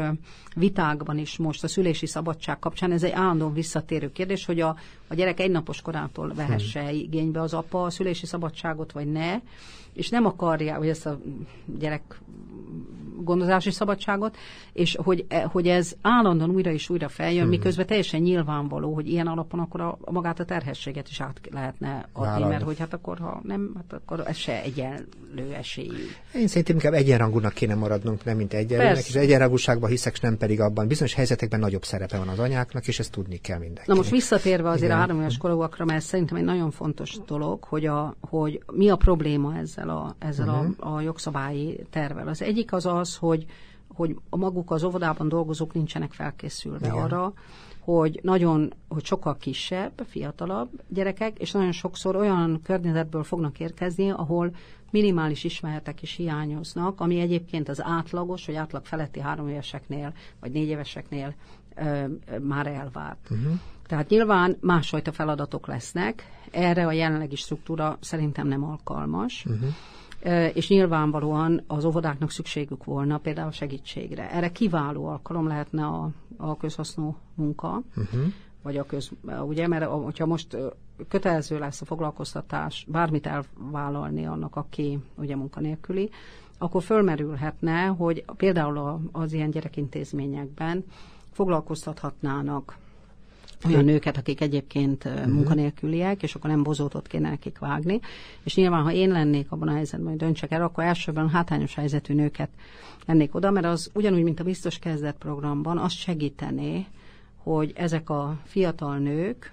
vitákban is most a szülési szabadság kapcsán ez egy állandóan visszatérő kérdés, hogy a, a gyerek egynapos korától vehesse uh-huh. igénybe az apa a szülési szabadságot, vagy ne, és nem akarja, hogy ezt a gyerek gondozási szabadságot, és hogy, e, hogy ez állandóan újra és újra feljön, hmm. miközben teljesen nyilvánvaló, hogy ilyen alapon akkor a, a magát a terhességet is át lehetne adni, Vállalni. mert hogy hát akkor, ha nem, hát akkor ez se egyenlő esély. Én szerintem inkább egyenrangúnak kéne maradnunk, nem mint egyenlőnek, és egyenrangúságban hiszek, nem pedig abban. Bizonyos helyzetekben nagyobb szerepe van az anyáknak, és ezt tudni kell mindenkinek. Na most visszatérve azért Igen. a három éves korúakra, mert szerintem egy nagyon fontos dolog, hogy, a, hogy mi a probléma ezzel a, ezzel uh-huh. a, a jogszabályi tervel. Az egyik az az, hogy, hogy a maguk az óvodában dolgozók nincsenek felkészülve Igen. arra, hogy nagyon, hogy sokkal kisebb, fiatalabb gyerekek, és nagyon sokszor olyan környezetből fognak érkezni, ahol minimális ismeretek is hiányoznak, ami egyébként az átlagos, vagy átlag feletti három éveseknél, vagy négy éveseknél ö, már elvárt. Uh-huh. Tehát nyilván másfajta feladatok lesznek, erre a jelenlegi struktúra szerintem nem alkalmas. Uh-huh és nyilvánvalóan az óvodáknak szükségük volna például segítségre. Erre kiváló alkalom lehetne a, a közhasznú munka, uh-huh. vagy a köz, ugye, mert hogyha most kötelező lesz a foglalkoztatás, bármit elvállalni annak, aki ugye munkanélküli, akkor fölmerülhetne, hogy például az ilyen gyerekintézményekben foglalkoztathatnának olyan nőket, akik egyébként uh-huh. munkanélküliek, és akkor nem bozótot kéne nekik vágni. És nyilván, ha én lennék abban a helyzetben, hogy döntsek el, akkor elsőben hátrányos helyzetű nőket lennék oda, mert az ugyanúgy, mint a biztos kezdet programban, azt segítené, hogy ezek a fiatal nők,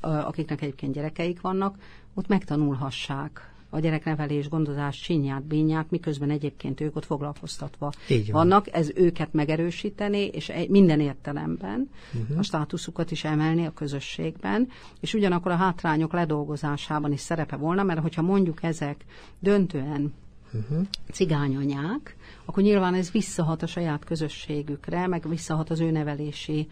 akiknek egyébként gyerekeik vannak, ott megtanulhassák a gyereknevelés, gondozás csinyát, bínyát, miközben egyébként ők ott foglalkoztatva Így van. vannak. Ez őket megerősíteni, és minden értelemben uh-huh. a státuszukat is emelni a közösségben, és ugyanakkor a hátrányok ledolgozásában is szerepe volna, mert hogyha mondjuk ezek döntően uh-huh. cigányanyák, akkor nyilván ez visszahat a saját közösségükre, meg visszahat az ő nevelési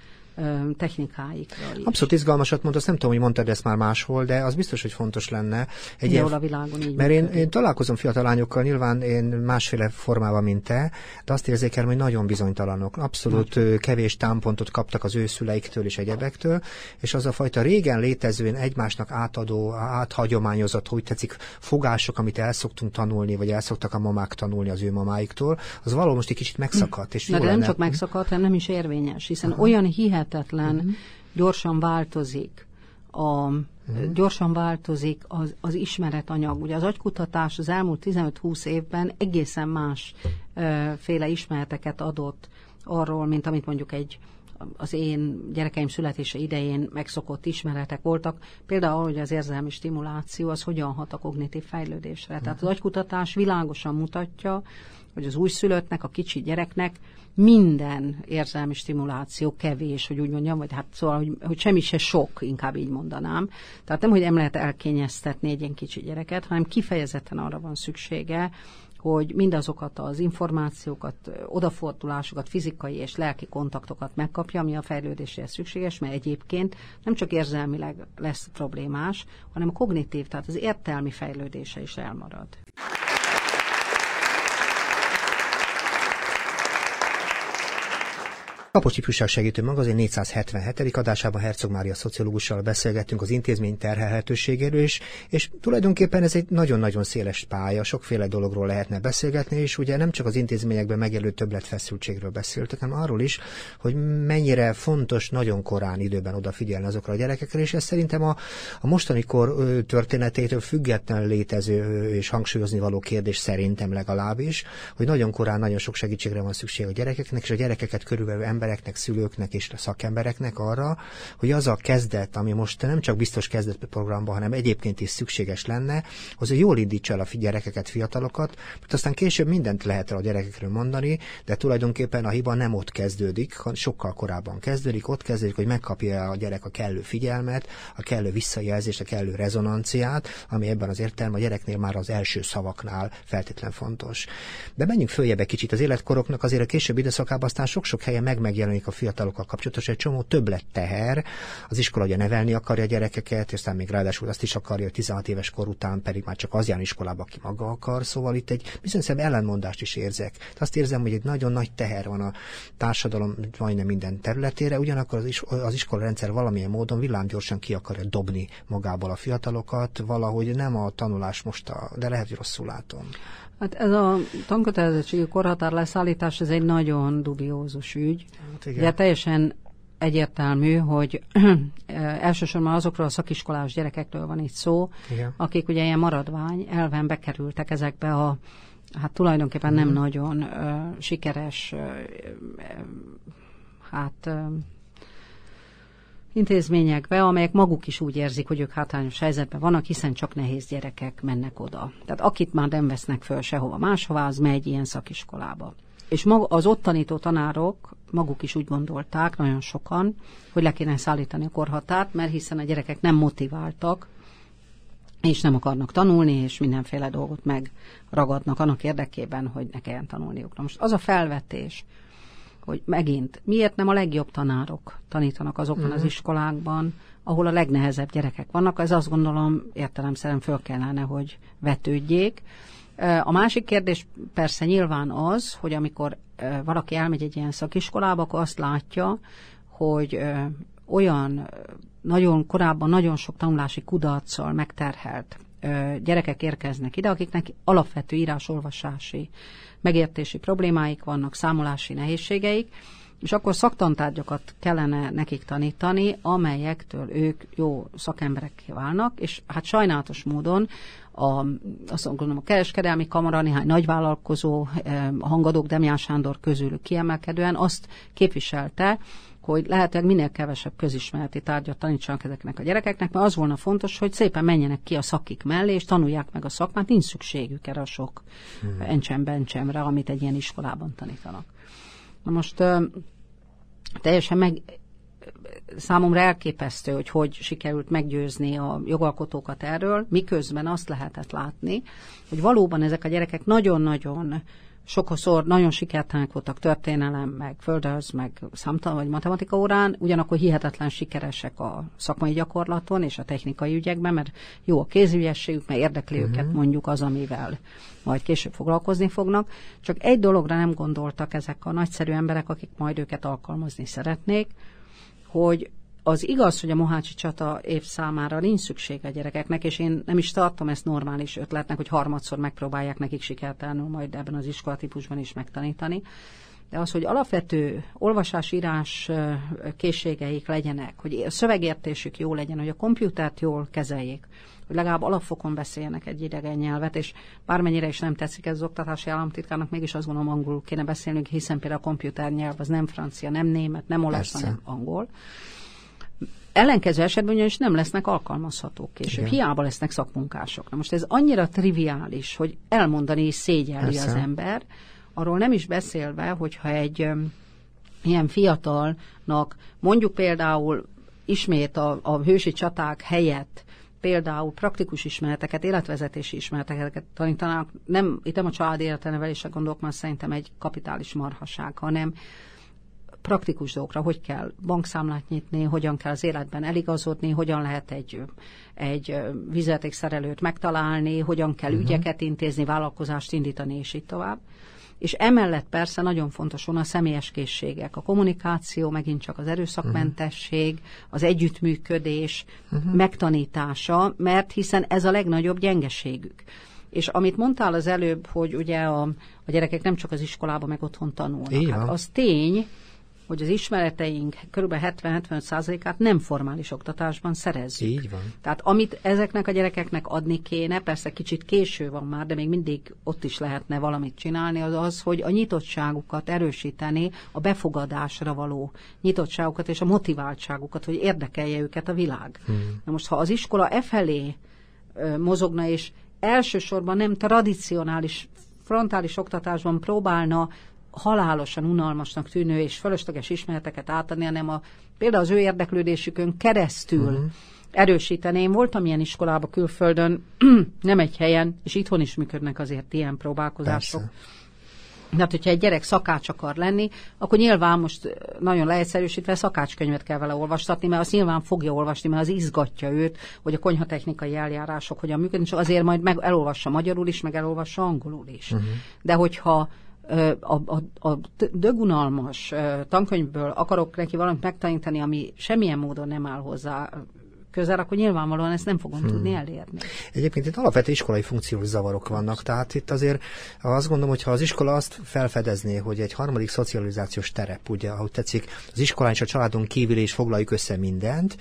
technikáikról is. Abszolút izgalmasat mondta, azt nem tudom, hogy mondtad ezt már máshol, de az biztos, hogy fontos lenne. Egy ilyen, a világon így Mert én, én, találkozom fiatal lányokkal, nyilván én másféle formában, mint te, de azt érzékelem, hogy nagyon bizonytalanok. Abszolút Nagy. kevés támpontot kaptak az ő szüleiktől és egyebektől, és az a fajta régen létezően egymásnak átadó, áthagyományozott, hogy tetszik, fogások, amit el szoktunk tanulni, vagy el szoktak a mamák tanulni az ő mamáiktól, az való most egy kicsit megszakadt. És Na de nem csak megszakadt, hanem nem is érvényes, hiszen Aha. olyan hihet hihetetlen, uh-huh. gyorsan változik a Uh-huh. Gyorsan változik az, az ismeretanyag. Ugye az agykutatás az elmúlt 15-20 évben egészen más uh, féle ismereteket adott arról, mint amit mondjuk egy az én gyerekeim születése idején megszokott ismeretek voltak, például, hogy az érzelmi stimuláció az hogyan hat a kognitív fejlődésre. Tehát az agykutatás világosan mutatja, hogy az újszülöttnek, a kicsi gyereknek minden érzelmi stimuláció kevés, hogy úgy mondjam, vagy hát szóval, hogy, hogy semmi se sok, inkább így mondanám. Tehát nem, hogy nem lehet elkényeztetni egy ilyen kicsi gyereket, hanem kifejezetten arra van szüksége, hogy mindazokat az információkat, odafordulásokat, fizikai és lelki kontaktokat megkapja, ami a fejlődéséhez szükséges, mert egyébként nem csak érzelmileg lesz problémás, hanem a kognitív, tehát az értelmi fejlődése is elmarad. Kapocs Ifjúság Segítő Magazin 477. adásában Herzog Mária szociológussal beszélgettünk az intézmény terhelhetőségéről is, és tulajdonképpen ez egy nagyon-nagyon széles pálya, sokféle dologról lehetne beszélgetni, és ugye nem csak az intézményekben megjelő többletfeszültségről beszéltek, hanem arról is, hogy mennyire fontos nagyon korán időben odafigyelni azokra a gyerekekre, és ez szerintem a, a mostani kor történetétől független létező és hangsúlyozni való kérdés szerintem legalábbis, hogy nagyon korán nagyon sok segítségre van szükség a gyerekeknek, és a gyerekeket körülbelül ember embereknek, szülőknek és a szakembereknek arra, hogy az a kezdet, ami most nem csak biztos kezdet programban, hanem egyébként is szükséges lenne, az jól indítsa el a gyerekeket, fiatalokat, mert aztán később mindent lehet a gyerekekről mondani, de tulajdonképpen a hiba nem ott kezdődik, sokkal korábban kezdődik, ott kezdődik, hogy megkapja a gyerek a kellő figyelmet, a kellő visszajelzést, a kellő rezonanciát, ami ebben az értelme a gyereknél már az első szavaknál feltétlen fontos. De menjünk följebb egy kicsit az életkoroknak, azért a később időszakában aztán sok-sok helyen meg megjelenik a fiatalokkal kapcsolatos egy csomó többlet teher. Az iskola ugye nevelni akarja a gyerekeket, és aztán még ráadásul azt is akarja, hogy 16 éves kor után pedig már csak az jár iskolába, aki maga akar. Szóval itt egy bizonyos ellenmondást is érzek. De azt érzem, hogy egy nagyon nagy teher van a társadalom majdnem minden területére, ugyanakkor az, is, az iskola rendszer valamilyen módon villámgyorsan ki akarja dobni magából a fiatalokat, valahogy nem a tanulás most, a, de lehet, hogy rosszul látom. Hát ez a tankötelezettségi korhatár leszállítás, ez egy nagyon dubiózus ügy. Hát igen. Ugye teljesen egyértelmű, hogy elsősorban azokról a szakiskolás gyerekekről van itt szó, Igen. akik ugye ilyen maradvány elven bekerültek ezekbe a hát tulajdonképpen nem mhm. nagyon uh, sikeres uh, hát uh, intézményekbe, amelyek maguk is úgy érzik, hogy ők hátrányos helyzetben vannak, hiszen csak nehéz gyerekek mennek oda. Tehát akit már nem vesznek föl sehova máshová, az megy ilyen szakiskolába. És mag, az ott tanító tanárok maguk is úgy gondolták, nagyon sokan, hogy le kéne szállítani a korhatárt, mert hiszen a gyerekek nem motiváltak, és nem akarnak tanulni, és mindenféle dolgot megragadnak annak érdekében, hogy ne kelljen tanulniuk. Na most az a felvetés, hogy megint, miért nem a legjobb tanárok tanítanak azokban uh-huh. az mhm. iskolákban, ahol a legnehezebb gyerekek vannak, ez azt gondolom értelemszerűen föl kellene, hogy vetődjék. A másik kérdés persze nyilván az, hogy amikor valaki elmegy egy ilyen szakiskolába, akkor azt látja, hogy olyan nagyon korábban nagyon sok tanulási kudarccal megterhelt gyerekek érkeznek ide, akiknek alapvető írás-olvasási megértési problémáik vannak, számolási nehézségeik, és akkor szaktantágyakat kellene nekik tanítani, amelyektől ők jó szakemberek válnak, és hát sajnálatos módon a, azt gondolom, a kereskedelmi kamara, néhány nagyvállalkozó, hangadók Demján Sándor közülük kiemelkedően azt képviselte, hogy lehetőleg minél kevesebb közismereti tárgyat tanítsanak ezeknek a gyerekeknek, mert az volna fontos, hogy szépen menjenek ki a szakik mellé, és tanulják meg a szakmát, nincs szükségük erre a sok hmm. encsem-bencsemre, amit egy ilyen iskolában tanítanak. Na most teljesen meg, számomra elképesztő, hogy hogy sikerült meggyőzni a jogalkotókat erről, miközben azt lehetett látni, hogy valóban ezek a gyerekek nagyon-nagyon sokszor nagyon sikertelenek voltak történelem, meg földöz, meg számtalan vagy matematika órán, ugyanakkor hihetetlen sikeresek a szakmai gyakorlaton és a technikai ügyekben, mert jó a kézügyességük, mert érdekli uh-huh. őket mondjuk az, amivel majd később foglalkozni fognak. Csak egy dologra nem gondoltak ezek a nagyszerű emberek, akik majd őket alkalmazni szeretnék, hogy az igaz, hogy a Mohácsi csata év számára nincs szükség a gyerekeknek, és én nem is tartom ezt normális ötletnek, hogy harmadszor megpróbálják nekik sikertelenül majd ebben az iskolatípusban is megtanítani. De az, hogy alapvető olvasás-írás készségeik legyenek, hogy a szövegértésük jó legyen, hogy a komputert jól kezeljék, hogy legalább alapfokon beszéljenek egy idegen nyelvet, és bármennyire is nem tetszik ez az oktatási államtitkárnak, mégis azt gondolom angolul kéne beszélnünk, hiszen például a komputer nyelv az nem francia, nem német, nem olasz, hanem angol Ellenkező esetben ugyanis nem lesznek alkalmazhatók később. Igen. Hiába lesznek szakmunkások. Na most ez annyira triviális, hogy elmondani is szégyelli Persze. az ember, arról nem is beszélve, hogyha egy um, ilyen fiatalnak mondjuk például ismét a, a hősi csaták helyett például praktikus ismereteket, életvezetési ismereteket tanítanak, nem, itt nem a család életenevelésre gondolok, mert szerintem egy kapitális marhaság, hanem praktikus dolgokra, hogy kell bankszámlát nyitni, hogyan kell az életben eligazodni, hogyan lehet egy, egy vizetékszerelőt megtalálni, hogyan kell uh-huh. ügyeket intézni, vállalkozást indítani, és így tovább. És emellett persze nagyon fontos van a személyes készségek, a kommunikáció, megint csak az erőszakmentesség, uh-huh. az együttműködés uh-huh. megtanítása, mert hiszen ez a legnagyobb gyengeségük. És amit mondtál az előbb, hogy ugye a, a gyerekek nem csak az iskolában, meg otthon tanulnak. Hát az tény, hogy az ismereteink kb. 70-75%-át nem formális oktatásban szerezzük. Így van. Tehát amit ezeknek a gyerekeknek adni kéne, persze kicsit késő van már, de még mindig ott is lehetne valamit csinálni, az az, hogy a nyitottságukat erősíteni, a befogadásra való nyitottságukat és a motiváltságukat, hogy érdekelje őket a világ. Hmm. Na most, ha az iskola e felé mozogna, és elsősorban nem tradicionális frontális oktatásban próbálna halálosan unalmasnak tűnő és fölösleges ismereteket átadni, hanem a, például az ő érdeklődésükön keresztül uh-huh. erősíteni. Én voltam ilyen iskolába külföldön, nem egy helyen, és itthon is működnek azért ilyen próbálkozások. Persze. Tehát, hogyha egy gyerek szakács akar lenni, akkor nyilván most nagyon leegyszerűsítve szakácskönyvet kell vele olvastatni, mert azt nyilván fogja olvasni, mert az izgatja őt, hogy a konyhatechnikai eljárások hogyan működnek, és azért majd meg elolvassa magyarul is, meg elolvassa angolul is. Uh-huh. De hogyha a, a, a dögunalmas tankönyvből akarok neki valamit megtanítani, ami semmilyen módon nem áll hozzá közel, akkor nyilvánvalóan ezt nem fogom hmm. tudni elérni. Egyébként itt alapvető iskolai funkciós zavarok vannak, tehát itt azért azt gondolom, hogy ha az iskola azt felfedezné, hogy egy harmadik szocializációs terep, ugye, ahogy tetszik, az iskolán és a családon kívül is foglaljuk össze mindent,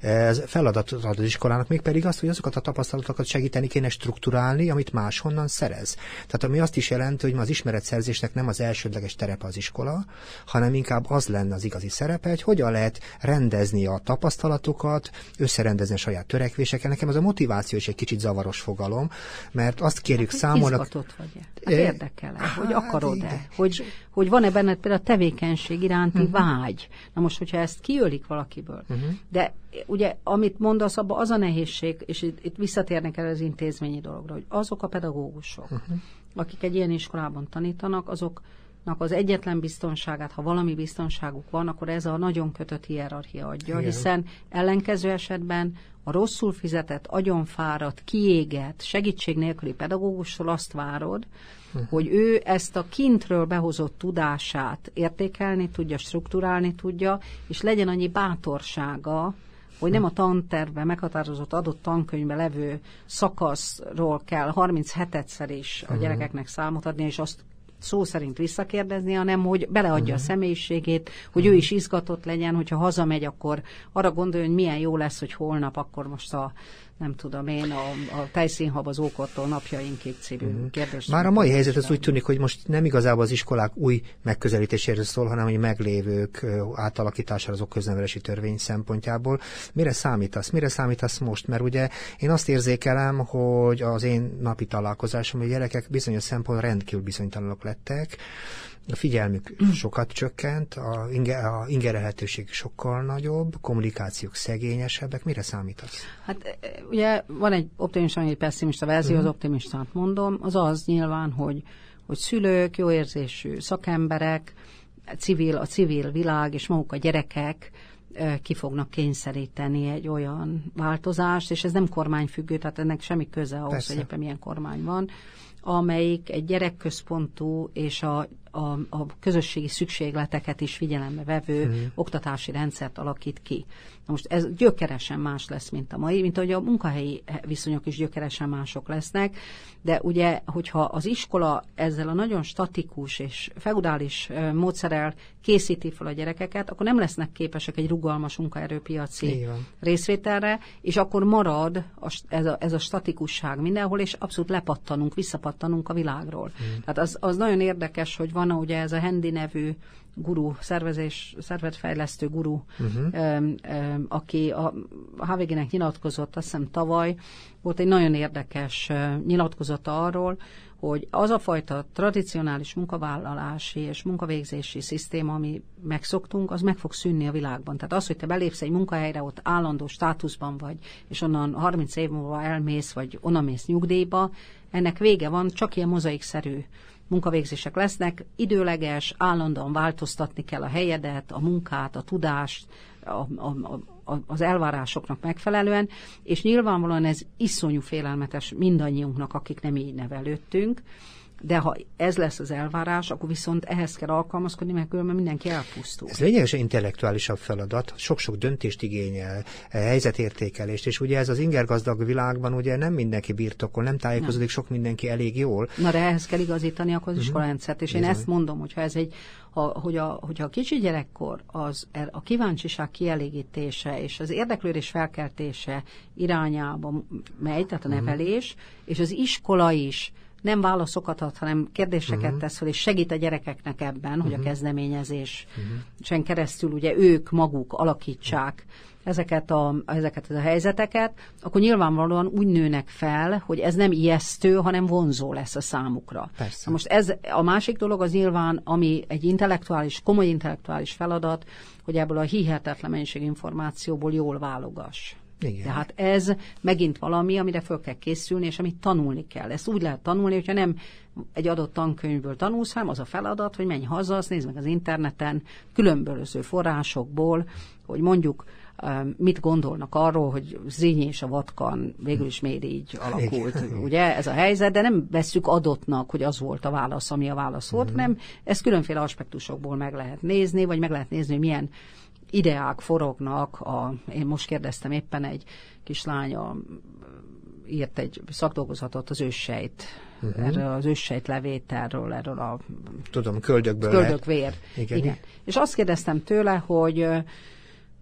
ez feladat ad az iskolának, mégpedig azt, hogy azokat a tapasztalatokat segíteni kéne strukturálni, amit máshonnan szerez. Tehát ami azt is jelenti, hogy ma az ismeretszerzésnek nem az elsődleges terepe az iskola, hanem inkább az lenne az igazi szerepe, hogy hogyan lehet rendezni a tapasztalatokat, össze összerendezni a saját törekvéseket. Nekem az a motiváció is egy kicsit zavaros fogalom, mert azt kérjük hát, számolni. Izgatott? Hát érdekel-e? Hát, hogy akarod-e? Hogy, hogy van-e benned például a tevékenység iránti uh-huh. vágy? Na most, hogyha ezt kiölik valakiből, uh-huh. de ugye, amit mondasz, abban az a nehézség, és itt, itt visszatérnek el az intézményi dologra, hogy azok a pedagógusok, uh-huh. akik egy ilyen iskolában tanítanak, azok az egyetlen biztonságát, ha valami biztonságuk van, akkor ez a nagyon kötött hierarchia adja, Igen. hiszen ellenkező esetben a rosszul fizetett, agyonfáradt, kiégett, segítség nélküli pedagógusról azt várod, uh-huh. hogy ő ezt a kintről behozott tudását értékelni tudja, strukturálni tudja, és legyen annyi bátorsága, hogy nem a tantervben meghatározott adott tankönyvben levő szakaszról kell 37-szer is a gyerekeknek számot adni, és azt szó szerint visszakérdezni, hanem hogy beleadja uh-huh. a személyiségét, hogy uh-huh. ő is izgatott legyen, hogyha hazamegy, akkor arra gondoljon, hogy milyen jó lesz, hogy holnap akkor most a nem tudom én, a, a tejszínhab ókortól napjainkig című uh-huh. kérdés. Már a mai helyzet az úgy tűnik, hogy most nem igazából az iskolák új megközelítéséről szól, hanem hogy meglévők átalakítására az köznevelési törvény szempontjából. Mire számítasz? Mire számítasz most? Mert ugye én azt érzékelem, hogy az én napi találkozásom, hogy a gyerekek bizonyos szempontból rendkívül bizonytalanok lettek, a figyelmük sokat csökkent, a, inge, a ingerelhetőség sokkal nagyobb, kommunikációk szegényesebbek. Mire számítasz? Hát e, ugye van egy optimista, egy pessimista verzió, uh-huh. az optimistát mondom, az az nyilván, hogy, hogy szülők, jó érzésű szakemberek, civil, a civil világ és maguk a gyerekek e, ki fognak kényszeríteni egy olyan változást, és ez nem kormányfüggő, tehát ennek semmi köze ahhoz, Persze. hogy éppen milyen kormány van, amelyik egy gyerekközpontú és a a, a közösségi szükségleteket is figyelembe vevő uh-huh. oktatási rendszert alakít ki. Na most ez gyökeresen más lesz, mint a mai, mint ahogy a munkahelyi viszonyok is gyökeresen mások lesznek, de ugye, hogyha az iskola ezzel a nagyon statikus és feudális módszerrel készíti fel a gyerekeket, akkor nem lesznek képesek egy rugalmas munkaerőpiaci részvételre, és akkor marad a, ez, a, ez a statikusság mindenhol, és abszolút lepattanunk, visszapattanunk a világról. Uh-huh. Tehát az, az nagyon érdekes, hogy van ugye ez a Hendi nevű guru, szervezés, szervetfejlesztő guru, uh-huh. aki a HVG-nek nyilatkozott, azt hiszem tavaly, volt egy nagyon érdekes nyilatkozata arról, hogy az a fajta tradicionális munkavállalási és munkavégzési szisztéma, ami megszoktunk, az meg fog szűnni a világban. Tehát az, hogy te belépsz egy munkahelyre, ott állandó státuszban vagy, és onnan 30 év múlva elmész, vagy onnan mész nyugdíjba, ennek vége van, csak ilyen mozaikszerű munkavégzések lesznek, időleges, állandóan változtatni kell a helyedet, a munkát, a tudást, a, a, a, az elvárásoknak megfelelően, és nyilvánvalóan ez iszonyú félelmetes mindannyiunknak, akik nem így nevelődtünk, de ha ez lesz az elvárás, akkor viszont ehhez kell alkalmazkodni, mert különben mindenki elpusztul. Ez lényegesen intellektuálisabb feladat, sok-sok döntést igényel, eh, helyzetértékelést, és ugye ez az ingergazdag világban ugye nem mindenki birtokol, nem tájékozódik nem. sok mindenki elég jól. Na de ehhez kell igazítani akkor az uh-huh. iskolarendszert, és Bizony. én ezt mondom, hogyha ez egy ha, hogy a, hogyha a kicsi gyerekkor az, a kíváncsiság kielégítése és az érdeklődés felkeltése irányába megy, tehát a mhm. nevelés, uh-huh. és az iskola is nem válaszokat ad, hanem kérdéseket uh-huh. tesz fel, és segít a gyerekeknek ebben, uh-huh. hogy a mhm. kezdeményezés uh-huh. keresztül ugye ők maguk alakítsák ezeket a, ezeket a helyzeteket, akkor nyilvánvalóan úgy nőnek fel, hogy ez nem ijesztő, hanem vonzó lesz a számukra. Persze. most ez a másik dolog az nyilván, ami egy intellektuális, komoly intellektuális feladat, hogy ebből a hihetetlen mennyiség információból jól válogass. Igen. Tehát ez megint valami, amire föl kell készülni, és amit tanulni kell. Ezt úgy lehet tanulni, hogyha nem egy adott tankönyvből tanulsz, hanem az a feladat, hogy menj haza, azt nézd meg az interneten, különböző forrásokból, hogy mondjuk mit gondolnak arról, hogy Zrínyi és a Vatkan végül is miért így alakult, Igen. ugye ez a helyzet, de nem vesszük adottnak, hogy az volt a válasz, ami a válasz volt, mm-hmm. hanem ezt különféle aspektusokból meg lehet nézni, vagy meg lehet nézni, hogy milyen ideák forognak. A, én most kérdeztem éppen egy kislánya, írt egy szakdolgozatot az őssejt, uh-huh. erről az őssejt levételről, erről a... Tudom, köldökből Köldökvér. Igen. Igen. És azt kérdeztem tőle, hogy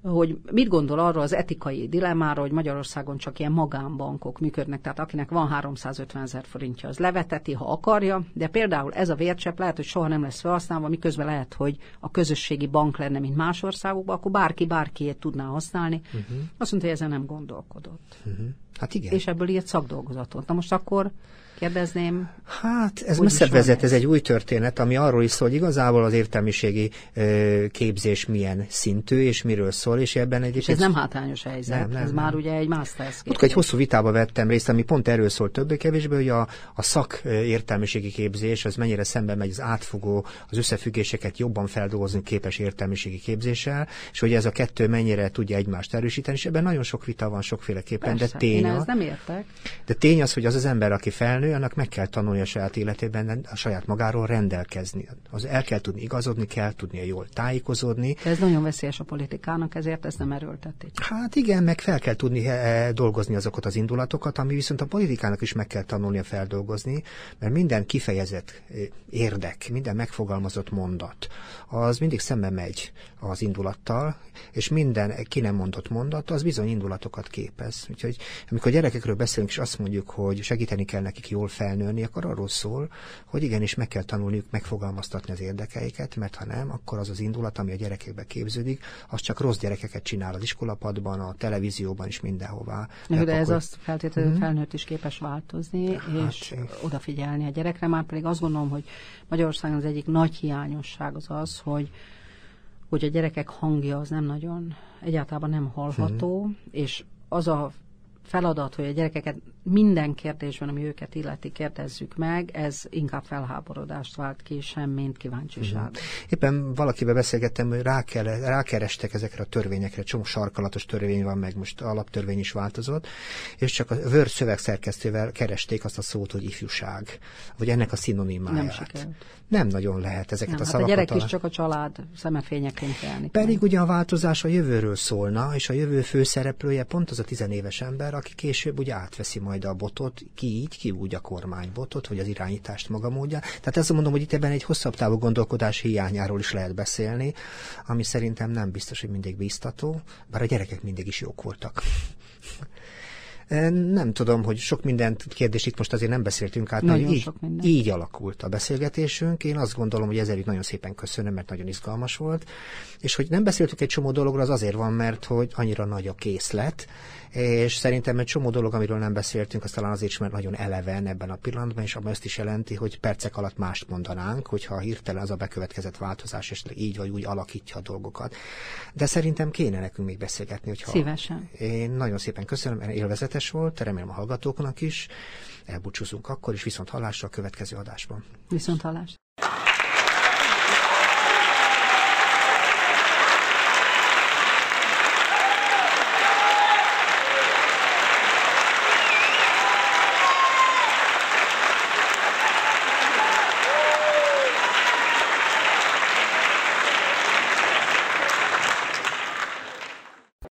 hogy mit gondol arról az etikai dilemmáról, hogy Magyarországon csak ilyen magánbankok működnek, tehát akinek van 350 ezer forintja, az leveteti, ha akarja, de például ez a vércsepp lehet, hogy soha nem lesz felhasználva, miközben lehet, hogy a közösségi bank lenne, mint más országokban, akkor bárki bárkiét tudná használni. Uh-huh. Azt mondta, hogy ezen nem gondolkodott. Uh-huh. Hát igen. És ebből írt szakdolgozatot. Na most akkor kérdezném. Hát ez messzebb vezet, ez egy új történet, ami arról is szól, hogy igazából az értelmiségi ö, képzés milyen szintű, és miről szól, és ebben egy... És ez nem hátrányos helyzet, nem, nem, ez nem. már ugye egy master's Ott egy hosszú vitába vettem részt, ami pont erről szól többé-kevésbé, hogy a, a szak értelmiségi képzés az mennyire szembe megy az átfogó, az összefüggéseket jobban feldolgozni képes értelmiségi képzéssel, és hogy ez a kettő mennyire tudja egymást erősíteni, és ebben nagyon sok vita van sokféleképpen, Persze. de tény, Én ezt nem értek. De tény az, hogy az az ember, aki felnő, annak meg kell tanulni a saját életében a saját magáról rendelkezni. Az el kell tudni igazodni, kell tudnia jól tájékozódni. De ez nagyon veszélyes a politikának, ezért ezt nem erőltetik. Hát igen, meg fel kell tudni eh, dolgozni azokat az indulatokat, ami viszont a politikának is meg kell tanulnia feldolgozni, mert minden kifejezett eh, érdek, minden megfogalmazott mondat, az mindig szembe megy az indulattal, és minden ki nem mondott mondat, az bizony indulatokat képez. Úgyhogy amikor gyerekekről beszélünk, és azt mondjuk, hogy segíteni kell nekik jól felnőni, akkor arról szól, hogy igenis meg kell tanulniuk megfogalmaztatni az érdekeiket, mert ha nem, akkor az az indulat, ami a gyerekekbe képződik, az csak rossz gyerekeket csinál az iskolapadban, a televízióban is mindenhová. De, de ez akkor... azt feltétlenül mm-hmm. felnőtt is képes változni, hát, és én... odafigyelni a gyerekre. Már pedig azt gondolom, hogy Magyarországon az egyik nagy hiányosság az az, hogy hogy a gyerekek hangja az nem nagyon, egyáltalán nem hallható, hmm. és az a feladat, hogy a gyerekeket minden kérdésben, ami őket illeti, kérdezzük meg, ez inkább felháborodást vált ki, sem mint kíváncsiság. Uh-huh. Éppen valakivel beszélgettem, hogy rákere, rákerestek ezekre a törvényekre, csomó sarkalatos törvény van, meg most alaptörvény is változott, és csak a Word szövegszerkesztővel keresték azt a szót, hogy ifjúság, vagy ennek a szinonimáját. Nem sikerült. Nem nagyon lehet ezeket nem, a szavakat. Hát a gyerek is csak a család szemefényeként jelenik. Pedig ugye a változás a jövőről szólna, és a jövő főszereplője pont az a tizenéves ember, aki később ugye átveszi majd a botot, ki így, ki úgy a kormánybotot, vagy az irányítást maga módja. Tehát ezt mondom, hogy itt ebben egy hosszabb távú gondolkodás hiányáról is lehet beszélni, ami szerintem nem biztos, hogy mindig biztató, bár a gyerekek mindig is jók voltak. Nem tudom, hogy sok mindent kérdés itt most azért nem beszéltünk át, nagyon így, így alakult a beszélgetésünk. Én azt gondolom, hogy ezért nagyon szépen köszönöm, mert nagyon izgalmas volt. És hogy nem beszéltük egy csomó dologról, az azért van, mert hogy annyira nagy a készlet, és szerintem egy csomó dolog, amiről nem beszéltünk, az talán azért is, mert nagyon eleven ebben a pillanatban, és abban azt is jelenti, hogy percek alatt mást mondanánk, hogyha hirtelen az a bekövetkezett változás, és így vagy úgy alakítja a dolgokat. De szerintem kéne nekünk még beszélgetni, hogyha... Szívesen. Én nagyon szépen köszönöm, élvezetes volt, remélem a hallgatóknak is. Elbúcsúzunk akkor is, viszont hallásra a következő adásban. Viszont hallás.